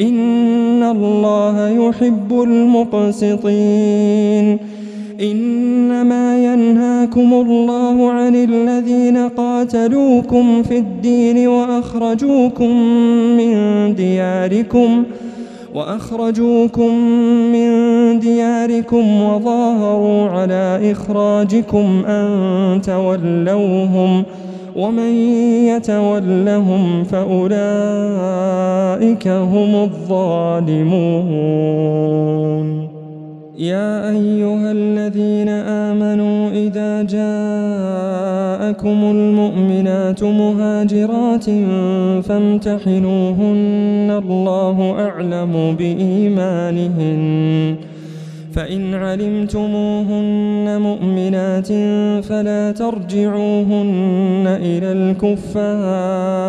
إن الله يحب المقسطين. إنما ينهاكم الله عن الذين قاتلوكم في الدين وأخرجوكم من دياركم وأخرجوكم من دياركم وظاهروا على إخراجكم أن تولوهم ومن يتولهم فأولئك هم الظالمون. يا أيها الذين آمنوا إذا جاءكم المؤمنات مهاجرات فامتحنوهن الله أعلم بإيمانهن. فإن علمتموهن مؤمنات فلا ترجعوهن إلى الكفار.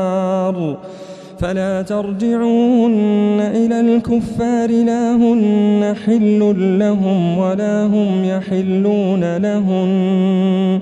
فلا ترجعوهن إلى الكفار لا هن حل لهم ولا هم يحلون لهن.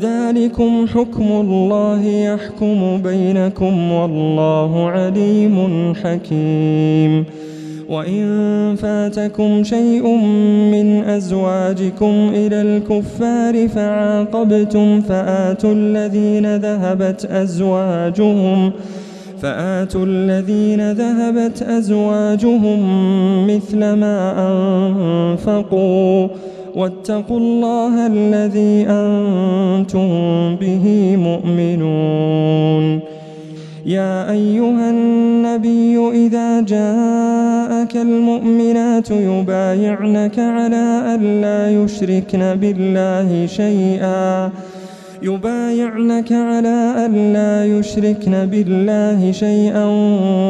ذلكم حكم الله يحكم بينكم والله عليم حكيم. وإن فاتكم شيء من أزواجكم إلى الكفار فعاقبتم فآتوا الذين ذهبت أزواجهم فآتوا الذين ذهبت أزواجهم مثل ما أنفقوا واتقوا الله الذي أنتم به مؤمنون. يا أيها النبي إذا جاءك المؤمنات يبايعنك على أن لا يشركن بالله شيئا. يبايعنك على أن لا يشركن بالله شيئا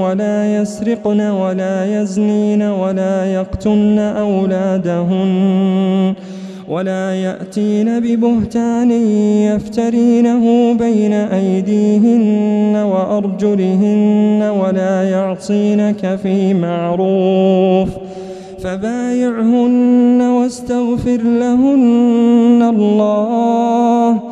ولا يسرقن ولا يزنين ولا يقتلن أولادهن ولا يأتين ببهتان يفترينه بين أيديهن وأرجلهن ولا يعصينك في معروف فبايعهن واستغفر لهن الله